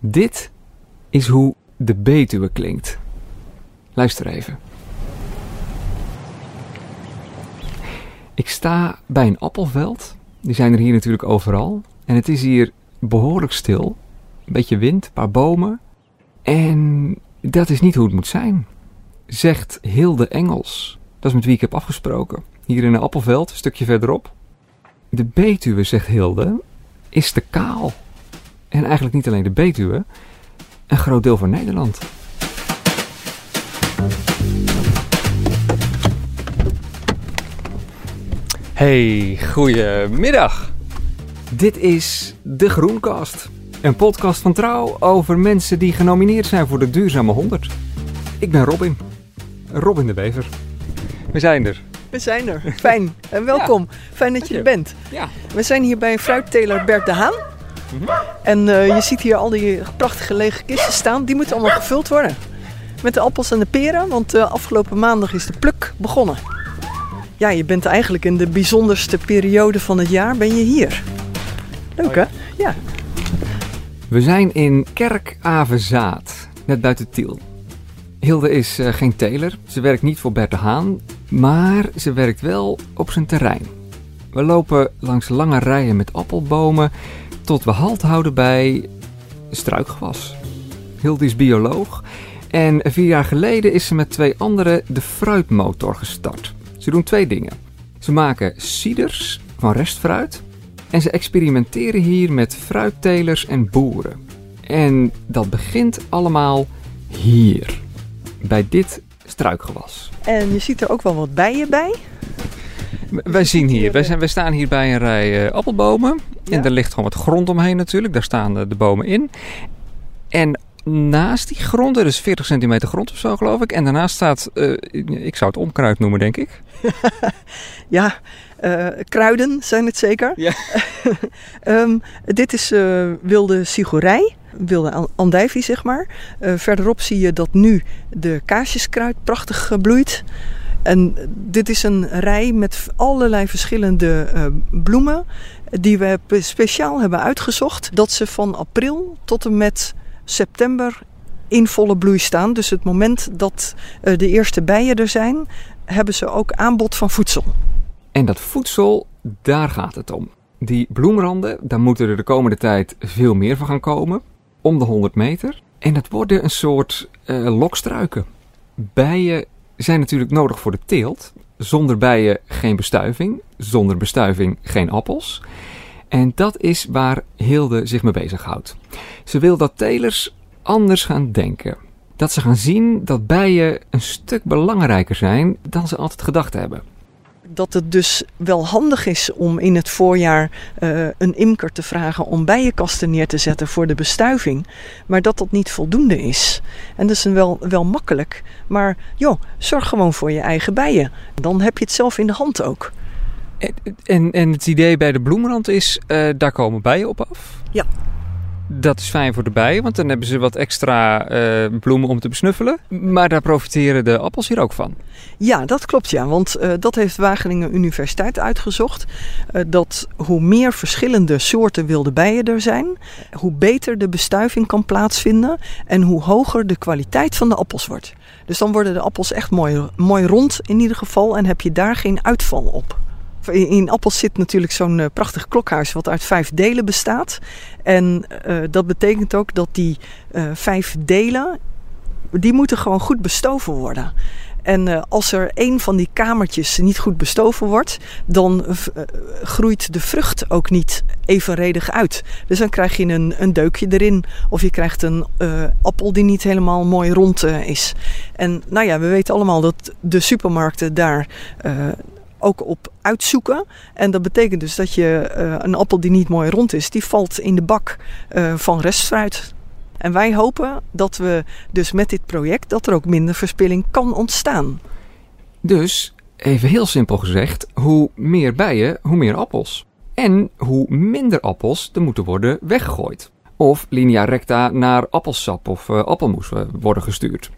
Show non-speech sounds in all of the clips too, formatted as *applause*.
Dit is hoe de Betuwe klinkt. Luister even. Ik sta bij een appelveld. Die zijn er hier natuurlijk overal. En het is hier behoorlijk stil. Een beetje wind, een paar bomen. En dat is niet hoe het moet zijn. Zegt Hilde Engels. Dat is met wie ik heb afgesproken. Hier in een appelveld, een stukje verderop. De Betuwe, zegt Hilde, is te kaal. En eigenlijk niet alleen de Betuwe, een groot deel van Nederland. Hey, goedemiddag. Dit is De Groenkast. Een podcast van Trouw over mensen die genomineerd zijn voor de Duurzame 100. Ik ben Robin. Robin de Wever. We zijn er. We zijn er. Fijn. En welkom. Fijn dat je er bent. Ja. We zijn hier bij fruitteler Bert de Haan. En eh, je ziet hier al die prachtige lege kisten staan. Die moeten allemaal gevuld worden. Met de appels en de peren. Want eh, afgelopen maandag is de pluk begonnen. Ja, je bent eigenlijk in de bijzonderste periode van het jaar ben je hier. Leuk hè? Ja. We zijn in Kerk-Avezaath, net buiten Tiel. Hilde is eh, geen teler. Ze werkt niet voor Bert de Haan, maar ze werkt wel op zijn terrein. We lopen langs lange rijen met appelbomen tot we halt houden bij struikgewas. Hilde is bioloog en vier jaar geleden is ze met twee anderen de fruitmotor gestart. Ze doen twee dingen. Ze maken ciders van restfruit en ze experimenteren hier met fruittelers en boeren. En dat begint allemaal hier, bij dit struikgewas. En je ziet er ook wel wat bijen bij. Wij zien hier, wij, zijn, wij staan hier bij een rij eh, appelbomen. Ja. En er ligt gewoon wat grond omheen natuurlijk. Daar staan de, de bomen in. En naast die grond, er is 40 centimeter grond of zo geloof ik. En daarnaast staat, eh, ik zou het onkruid noemen denk ik. *laughs* Ja, eh, kruiden zijn het zeker. Ja. *laughs* Ehm, dit is eh, wilde sigorij, wilde an- andijvie zeg maar. Eh, verderop zie je dat nu de kaasjeskruid prachtig bloeit. En dit is een rij met allerlei verschillende eh, bloemen die we pe- speciaal hebben uitgezocht. Dat ze van april tot en met september in volle bloei staan. Dus het moment dat eh, de eerste bijen er zijn, hebben ze ook aanbod van voedsel. En dat voedsel, daar gaat het om. Die bloemranden, daar moeten er de komende tijd veel meer van gaan komen. Om de 100 meter. En dat worden een soort eh, lokstruiken. Bijen zijn natuurlijk nodig voor de teelt. Zonder bijen geen bestuiving. Zonder bestuiving geen appels. En dat is waar Hilde zich mee bezighoudt. Ze wil dat telers anders gaan denken. Dat ze gaan zien dat bijen een stuk belangrijker zijn dan ze altijd gedacht hebben. Dat het dus wel handig is om in het voorjaar eh, een imker te vragen om bijenkasten neer te zetten voor de bestuiving. Maar dat dat niet voldoende is. En dat is wel, wel makkelijk. Maar joh, zorg gewoon voor je eigen bijen. Dan heb je het zelf in de hand ook. En, en, en het idee bij de bloemrand is, eh, daar komen bijen op af. Ja. Dat is fijn voor de bijen, want dan hebben ze wat extra eh, bloemen om te besnuffelen. Maar daar profiteren de appels hier ook van. Ja, dat klopt ja. Want eh, dat heeft Wageningen Universiteit uitgezocht. eh, dat hoe meer verschillende soorten wilde bijen er zijn, hoe beter de bestuiving kan plaatsvinden en hoe hoger de kwaliteit van de appels wordt. Dus dan worden de appels echt mooi, mooi rond in ieder geval en heb je daar geen uitval op. In, appels zit natuurlijk zo'n eh, prachtig klokhuis wat uit vijf delen bestaat. En eh, dat betekent ook dat die eh, vijf delen, die moeten gewoon goed bestoven worden. En als er een van die kamertjes niet goed bestoven wordt, dan groeit de vrucht ook niet evenredig uit. Dus dan krijg je een, een deukje erin, of je krijgt een appel die niet helemaal mooi rond is. En nou ja, we weten allemaal dat de supermarkten daar ook op uitzoeken. En dat betekent dus dat je eh, een appel die niet mooi rond is, die valt in de bak eh, van restfruit. En wij hopen dat we dus met dit project dat er ook minder verspilling kan ontstaan. Dus, even heel simpel gezegd, hoe meer bijen, hoe meer appels. En hoe minder appels er moeten worden weggegooid. Of linea recta naar appelsap of eh, appelmoes worden gestuurd.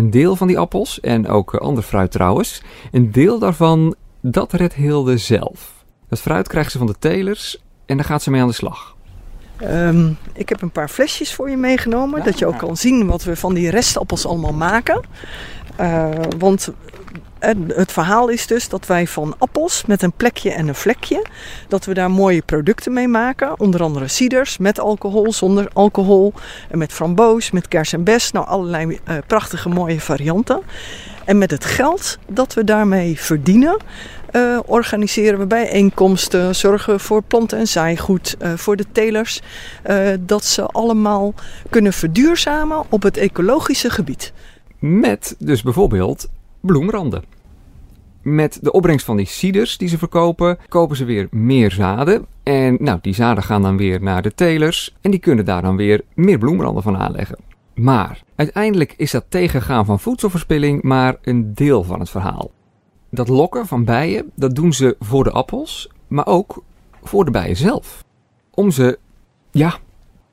Een deel van die appels, en ook eh, ander fruit trouwens, een deel daarvan, dat redt Hilde zelf. Dat fruit krijgt ze van de telers en daar gaat ze mee aan de slag. Ehm, ik heb een paar flesjes voor je meegenomen, dat je ook kan zien wat we van die restappels allemaal maken. Uh, want het verhaal is dus dat wij van appels met een plekje en een vlekje, dat we daar mooie producten mee maken. Onder andere ciders met alcohol, zonder alcohol, en met framboos, met kers en bes. Nou, allerlei uh, prachtige mooie varianten. En met het geld dat we daarmee verdienen, uh, organiseren we bijeenkomsten, zorgen voor planten en zaaigoed, uh, voor de telers, dat ze allemaal kunnen verduurzamen op het ecologische gebied. Met dus bijvoorbeeld bloemranden. Met de opbrengst van die ciders die ze verkopen, kopen ze weer meer zaden. En nou, die zaden gaan dan weer naar de telers en die kunnen daar dan weer meer bloemranden van aanleggen. Maar uiteindelijk is dat tegengaan van voedselverspilling maar een deel van het verhaal. Dat lokken van bijen, dat doen ze voor de appels, maar ook voor de bijen zelf. Om ze, ja,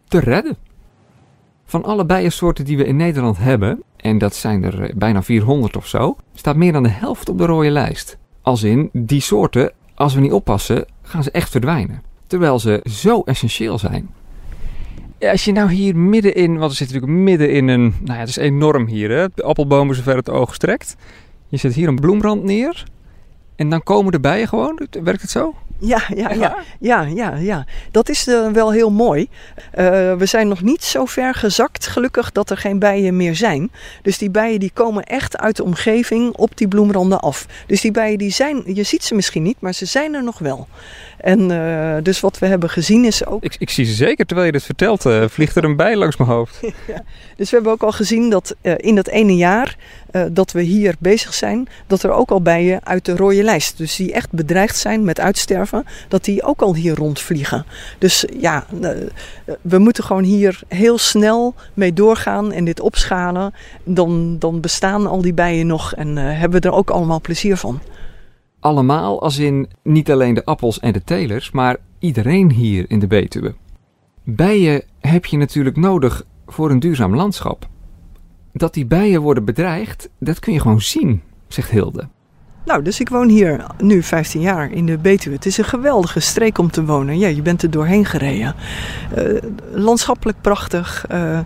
te redden. Van alle bijensoorten die we in Nederland hebben, en dat zijn er eh, bijna 400 of zo, staat meer dan de helft op de rode lijst. Als in, die soorten, als we niet oppassen, gaan ze echt verdwijnen. Terwijl ze zo essentieel zijn. als je nou hier middenin, want we zitten natuurlijk midden in een, nou ja, het is enorm hier, hè? de appelbomen zover het oog strekt. Je zet hier een bloemrand neer en dan komen de bijen gewoon. Werkt het zo? Ja, ja, ja, ja, ja, ja. Dat is uh, wel heel mooi. Uh, we zijn nog niet zo ver gezakt, gelukkig, dat er geen bijen meer zijn. Dus die bijen die komen echt uit de omgeving op die bloemranden af. Dus die bijen die zijn, je ziet ze misschien niet, maar ze zijn er nog wel. En uh, dus wat we hebben gezien is ook. Ik, ik zie ze zeker terwijl je dit vertelt. Uh, vliegt er een bij langs mijn hoofd. *laughs* ja. Dus we hebben ook al gezien dat uh, in dat ene jaar dat we hier bezig zijn, dat er ook al bijen uit de rode lijst, dus die echt bedreigd zijn met uitsterven, dat die ook al hier rondvliegen. Dus ja, we moeten gewoon hier heel snel mee doorgaan en dit opschalen. Dan, dan bestaan al die bijen nog en hebben we er ook allemaal plezier van allemaal als in niet alleen de appels en de telers, maar iedereen hier in de Betuwe. Bijen heb je natuurlijk nodig voor een duurzaam landschap. Dat die bijen worden bedreigd, dat kun je gewoon zien, zegt Hilde. Nou, dus ik woon hier nu 15 jaar in de Betuwe. Het is een geweldige streek om te wonen. Ja, je bent er doorheen gereden. Uh, landschappelijk prachtig. Uh,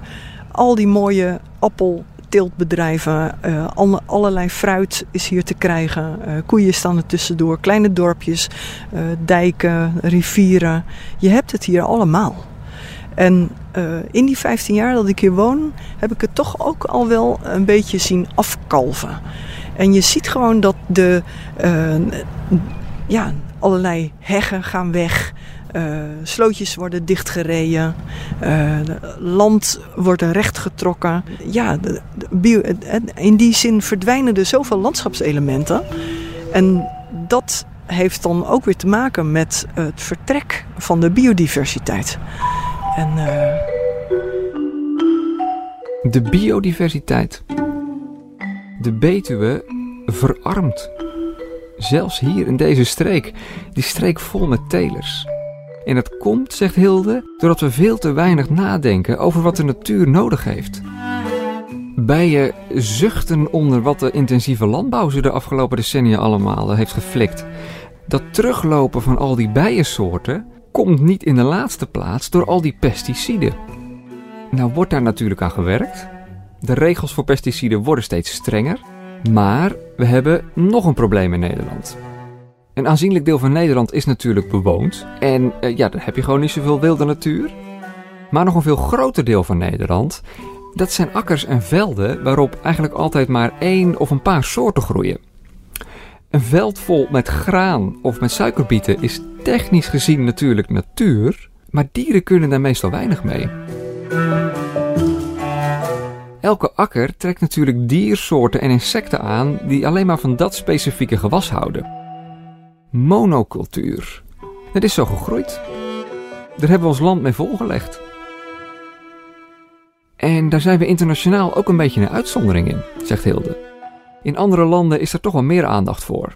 al die mooie appel, teeltbedrijven, uh, allerlei fruit is hier te krijgen. Uh, koeien staan er tussendoor, kleine dorpjes, uh, dijken, rivieren. Je hebt het hier allemaal. En in die 15 jaar dat ik hier woon, heb ik het toch ook al wel een beetje zien afkalven. En je ziet gewoon dat de ja, allerlei heggen gaan weg. Uh, slootjes worden dichtgereden, uh, land wordt rechtgetrokken. Ja, in die zin verdwijnen er zoveel landschapselementen. En dat heeft dan ook weer te maken met het vertrek van de biodiversiteit. En, uh... De biodiversiteit. De Betuwe verarmt. Zelfs hier in deze streek, die streek vol met telers. En dat komt, zegt Hilde, doordat we veel te weinig nadenken over wat de natuur nodig heeft. Bijen zuchten onder wat de intensieve landbouw ze de afgelopen decennia allemaal heeft geflikt. Dat teruglopen van al die bijensoorten komt niet in de laatste plaats door al die pesticiden. Nou wordt daar natuurlijk aan gewerkt. De regels voor pesticiden worden steeds strenger. Maar we hebben nog een probleem in Nederland. Een aanzienlijk deel van Nederland is natuurlijk bewoond. En uh, ja, daar heb je gewoon niet zoveel wilde natuur. Maar nog een veel groter deel van Nederland, dat zijn akkers en velden waarop eigenlijk altijd maar één of een paar soorten groeien. Een veld vol met graan of met suikerbieten is technisch gezien natuurlijk natuur, maar dieren kunnen daar meestal weinig mee. Elke akker trekt natuurlijk diersoorten en insecten aan die alleen maar van dat specifieke gewas houden monocultuur. Het is zo gegroeid. Daar hebben we ons land mee volgelegd. En daar zijn we internationaal ook een beetje een uitzondering in, zegt Hilde. In andere landen is er toch wel meer aandacht voor.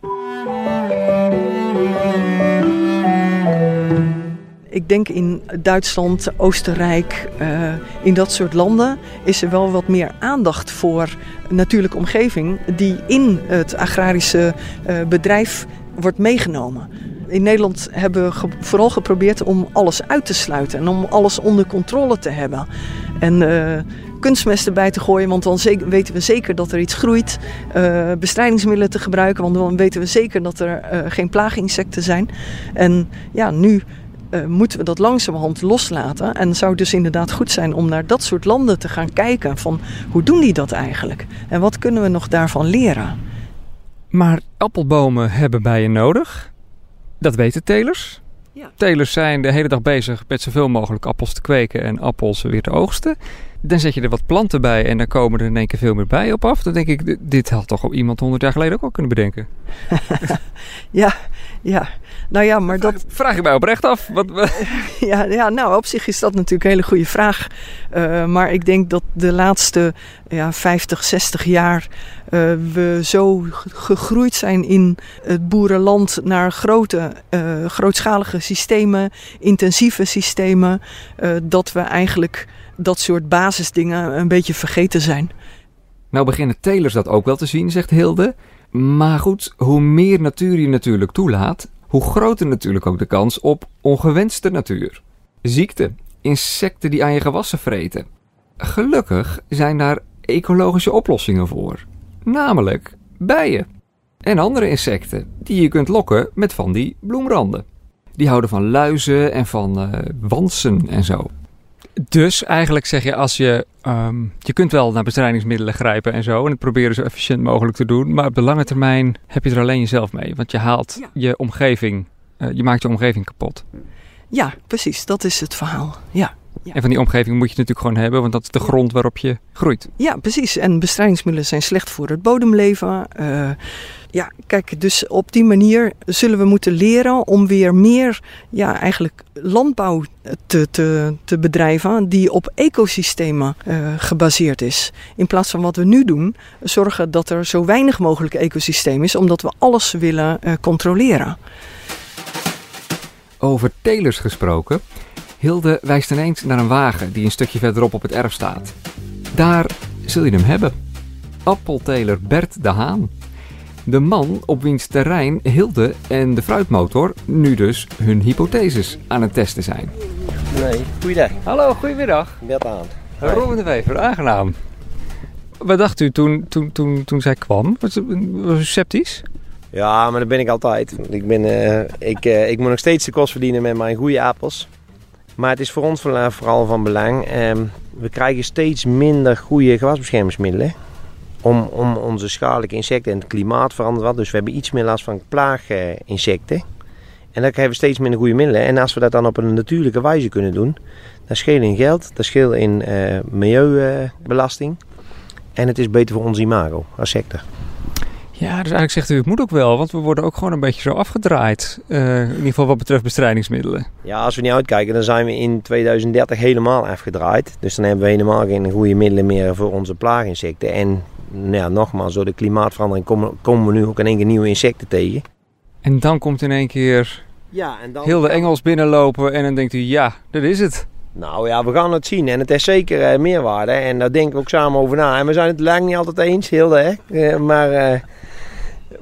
Ik denk in Duitsland, Oostenrijk, uh, in dat soort landen is er wel wat meer aandacht voor natuurlijke omgeving die in het agrarische uh, bedrijf wordt meegenomen. In Nederland hebben we vooral geprobeerd om alles uit te sluiten en om alles onder controle te hebben. En uh, kunstmest erbij te gooien, want dan weten we zeker dat er iets groeit. Uh, bestrijdingsmiddelen te gebruiken, want dan weten we zeker dat er uh, geen plaaginsecten zijn. En ja, nu moeten we dat langzamerhand loslaten. En het zou dus inderdaad goed zijn om naar dat soort landen te gaan kijken. Van hoe doen die dat eigenlijk? En wat kunnen we nog daarvan leren? Maar appelbomen hebben bijen nodig. Dat weten telers. Ja. Telers zijn de hele dag bezig met zoveel mogelijk appels te kweken en appels weer te oogsten. Dan zet je er wat planten bij en dan komen er in één keer veel meer bijen op af. Dan denk ik, dit had toch iemand honderd jaar geleden ook al kunnen bedenken. *laughs* *laughs* ja, ja. Nou ja, maar dat... Vraag ik mij oprecht af. Wat... *laughs* ja, ja, nou op zich is dat natuurlijk een hele goede vraag. Uh, maar ik denk dat de laatste ja, 50, 60 jaar uh, we zo gegroeid zijn in het boerenland naar grote, uh, grootschalige systemen, intensieve systemen, dat we eigenlijk dat soort basisdingen een beetje vergeten zijn. Nou beginnen telers dat ook wel te zien, zegt Hilde. Maar goed, hoe meer natuur je natuurlijk toelaat, hoe groter natuurlijk ook de kans op ongewenste natuur. Ziekte, insecten die aan je gewassen vreten. Gelukkig zijn daar ecologische oplossingen voor. Namelijk bijen. En andere insecten die je kunt lokken met van die bloemranden. Die houden van luizen en van uh, wansen en zo. Dus eigenlijk zeg je als je. Um, je kunt wel naar bestrijdingsmiddelen grijpen en zo. En het proberen zo efficiënt mogelijk te doen. Maar op de lange termijn heb je er alleen jezelf mee. Want je haalt je omgeving. Uh, je maakt je omgeving kapot. Ja, precies. Dat is het verhaal. Ja. Ja. En van die omgeving moet je natuurlijk gewoon hebben, want dat is de grond waarop je groeit. Ja, precies. En bestrijdingsmiddelen zijn slecht voor het bodemleven. Uh, ja, kijk, dus op die manier zullen we moeten leren om weer meer, ja, eigenlijk landbouw te, te, te bedrijven die op ecosystemen uh, gebaseerd is. In plaats van wat we nu doen, zorgen dat er zo weinig mogelijk ecosysteem is, omdat we alles willen uh, controleren. Over telers gesproken. Hilde wijst ineens naar een wagen die een stukje verderop op het erf staat. Daar zul je hem hebben. Appelteler Bert de Haan. De man op wiens terrein Hilde en de fruitmotor nu dus hun hypotheses aan het testen zijn. Nee, goeiedag. Hallo, goedemiddag. Bert aan. Robin de Wever, aangenaam. Wat dacht u toen, toen, toen, toen zij kwam? Was u sceptisch? Ja, maar dat ben ik altijd. Ik, ben, uh, ik, uh, ik moet nog steeds de kost verdienen met mijn goede appels. Maar het is voor ons vooral van belang. Ehm, we krijgen steeds minder goede gewasbeschermingsmiddelen. Om, om onze schadelijke insecten en het klimaat verandert. Dus we hebben iets meer last van plaaginsecten. En dan krijgen we steeds minder goede middelen. En als we dat dan op een natuurlijke wijze kunnen doen, dat scheelt in geld, dat scheelt in uh, milieubelasting. en het is beter voor ons imago als sector. Ja, dus eigenlijk zegt u, het moet ook wel, want we worden ook gewoon een beetje zo afgedraaid. Uh, in ieder geval wat betreft bestrijdingsmiddelen. Ja, als we niet uitkijken, dan zijn we in 2030 helemaal afgedraaid. Dus dan hebben we helemaal geen goede middelen meer voor onze plaaginsecten. En nou ja, nogmaals, door de klimaatverandering komen, komen we nu ook in één keer nieuwe insecten tegen. En dan komt in één keer ja, en dan... heel de Engels binnenlopen en dan denkt u, ja, dat is het. Nou ja, we gaan het zien en het is zeker uh, meerwaarde en daar denken we ook samen over na. En we zijn het lang niet altijd eens, Hilde, hè? Uh, maar...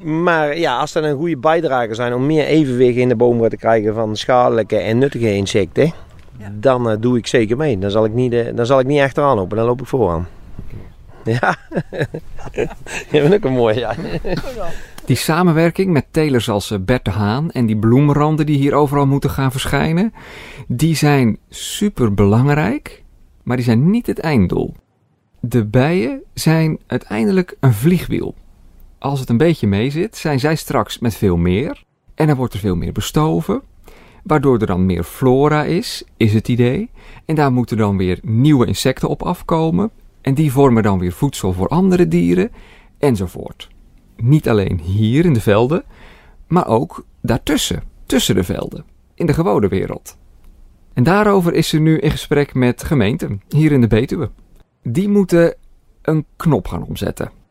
Maar ja, als er een goede bijdrage zijn om meer evenwicht in de boom te krijgen van schadelijke en nuttige insecten, ja. dan uh, doe ik zeker mee. Dan zal ik niet, uh, dan zal ik niet achteraan lopen, dan loop ik vooraan. *laughs* Ja, *laughs* je bent ook een mooi, ja. Die samenwerking met telers als eh, Bert de Haan en die bloemranden die hier overal moeten gaan verschijnen, die zijn super belangrijk, maar die zijn niet het einddoel. De bijen zijn uiteindelijk een vliegwiel als het een beetje meezit, zijn zij straks met veel meer. En dan wordt er veel meer bestoven. Waardoor er dan meer flora is, is het idee. En daar moeten dan weer nieuwe insecten op afkomen. En die vormen dan weer voedsel voor andere dieren. Enzovoort. Niet alleen hier in de velden, maar ook daartussen, tussen de velden, in de gewone wereld. En daarover is ze nu in gesprek met gemeenten hier in de Betuwe. Die moeten een knop gaan omzetten.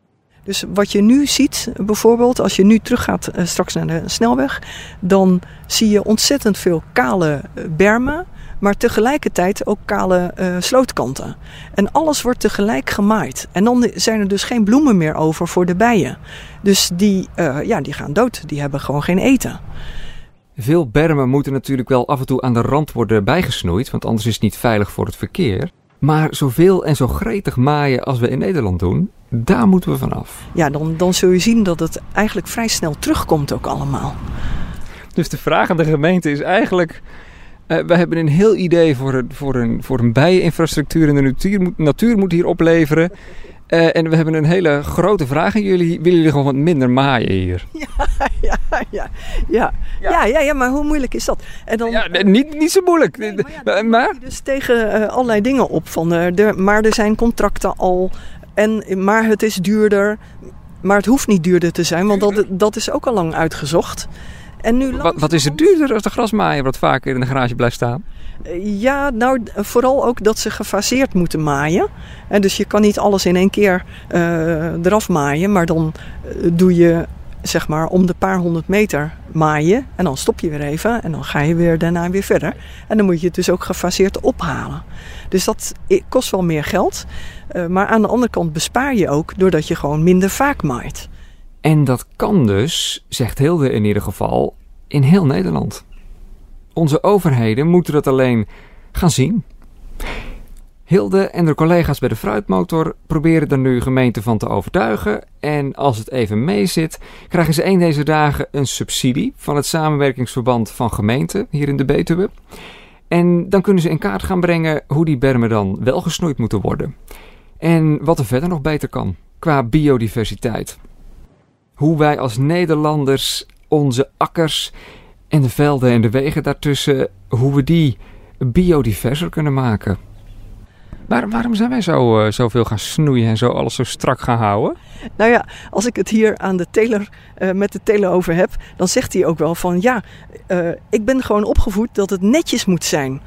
Dus wat je nu ziet, bijvoorbeeld, als je nu teruggaat uh, straks naar de snelweg, dan zie je ontzettend veel kale uh, bermen, maar tegelijkertijd ook kale uh, slootkanten. En alles wordt tegelijk gemaaid. En dan zijn er dus geen bloemen meer over voor de bijen. Dus die, ja, die gaan dood, die hebben gewoon geen eten. Veel bermen moeten natuurlijk wel af en toe aan de rand worden bijgesnoeid, want anders is het niet veilig voor het verkeer. Maar zoveel en zo gretig maaien als we in Nederland doen, daar moeten we vanaf. Ja, dan, dan zul je zien dat het eigenlijk vrij snel terugkomt ook allemaal. Dus de vraag aan de gemeente is eigenlijk... Uh, we hebben een heel idee voor een, voor een, voor een bijeninfrastructuur en de natuur moet, natuur moet hier opleveren. Uh, en we hebben een hele grote vraag aan jullie. Willen jullie gewoon wat minder maaien hier? *laughs* Ja, ja, ja. Ja, ja, ja, ja maar hoe moeilijk is dat? En dan, ja, niet, niet zo moeilijk. Nee, maar, ja, dan maar? dus tegen uh, allerlei dingen op. Van, uh, de, maar er zijn contracten al. En, maar het is duurder. Maar het hoeft niet duurder te zijn, want dat, dat is ook al lang uitgezocht. En nu wat, wat is het duurder als de grasmaaier wat vaker in de garage blijft staan? Ja, nou vooral ook dat ze gefaseerd moeten maaien. En dus je kan niet alles in één keer uh, eraf maaien, maar dan doe je zeg maar om de paar honderd meter maaien en dan stop je weer even en dan ga je weer daarna weer verder. En dan moet je het dus ook gefaseerd ophalen. Dus dat kost wel meer geld, uh, maar aan de andere kant bespaar je ook doordat je gewoon minder vaak maait. En dat kan dus, zegt Hilde in ieder geval, in heel Nederland. Onze overheden moeten dat alleen gaan zien. Hilde en de collega's bij de Fruitmotor proberen er nu gemeenten van te overtuigen. En als het even mee zit, krijgen ze een deze dagen een subsidie van het samenwerkingsverband van gemeenten hier in de Betuwe. En dan kunnen ze in kaart gaan brengen hoe die bermen dan wel gesnoeid moeten worden. En wat er verder nog beter kan qua biodiversiteit. Hoe wij als Nederlanders onze akkers en de velden en de wegen daartussen, hoe we die biodiverser kunnen maken. Waar, waarom zijn wij zo, uh, zoveel gaan snoeien en zo alles zo strak gaan houden? Nou ja, als ik het hier aan de teler, uh, met de teler over heb, dan zegt hij ook wel van ja, uh, ik ben gewoon opgevoed dat het netjes moet zijn.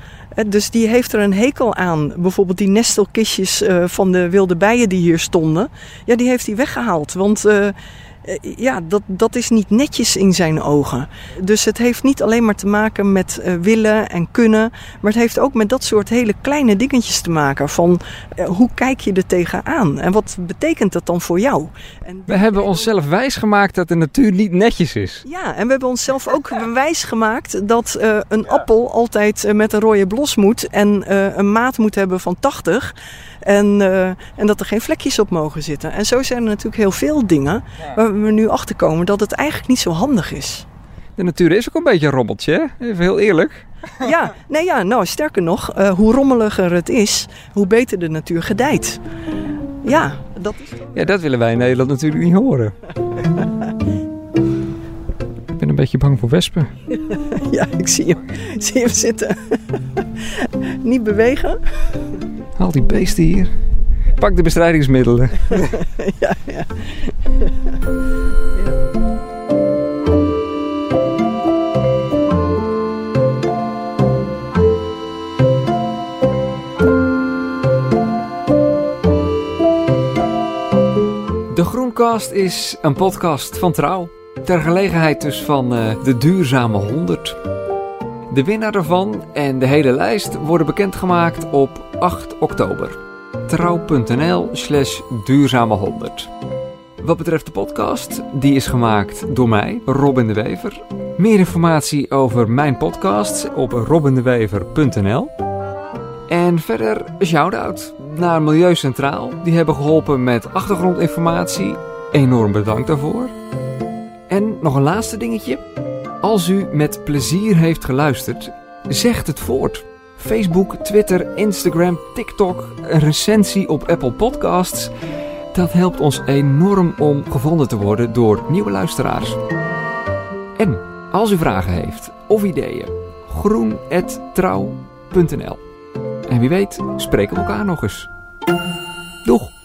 Dus die heeft er een hekel aan. Bijvoorbeeld die nestelkistjes van de wilde bijen die hier stonden. Ja, die heeft hij weggehaald. Want eh, ja, dat, dat is niet netjes in zijn ogen. Dus het heeft niet alleen maar te maken met uh, willen en kunnen, maar het heeft ook met dat soort hele kleine dingetjes te maken. Van uh, hoe kijk je er tegenaan en wat betekent dat dan voor jou? En we hebben onszelf wijsgemaakt dat de natuur niet netjes is. Ja, en we hebben onszelf ook *laughs* wijsgemaakt dat uh, een ja. appel altijd met een rode blos moet en een maat moet hebben van 80. En, uh, en dat er geen vlekjes op mogen zitten. En zo zijn er natuurlijk heel veel dingen waar we nu achter komen dat het eigenlijk niet zo handig is. De natuur is ook een beetje een rommeltje, hè? even heel eerlijk. Ja, nee, ja, nou sterker nog, uh, hoe rommeliger het is, hoe beter de natuur gedijt. Ja, dat is. Ja, dat willen wij in Nederland natuurlijk niet horen. Ik ben een beetje bang voor wespen. *laughs* ja, ik zie hem, ik zie hem zitten. *laughs* niet bewegen. Haal die beesten hier. Pak de bestrijdingsmiddelen. *laughs* ja, ja. De Groencast is een podcast van Trouw. Ter gelegenheid dus van uh, de Duurzame 100. De winnaar ervan en de hele lijst worden bekendgemaakt op 8 oktober. Trouw.nl slash duurzame 100. Wat betreft de podcast, die is gemaakt door mij, Robin de Wever. Meer informatie over mijn podcast op robindewever.nl. En verder een shout-out naar Milieu Centraal. Die hebben geholpen met achtergrondinformatie. Enorm bedankt daarvoor. En nog een laatste dingetje. Als u met plezier heeft geluisterd, zegt het voort. Facebook, Twitter, Instagram, TikTok, een recensie op Apple Podcasts. Dat helpt ons enorm om gevonden te worden door nieuwe luisteraars. En als u vragen heeft of ideeën, groen.trouw.nl. En wie weet, spreken we elkaar nog eens. Doeg!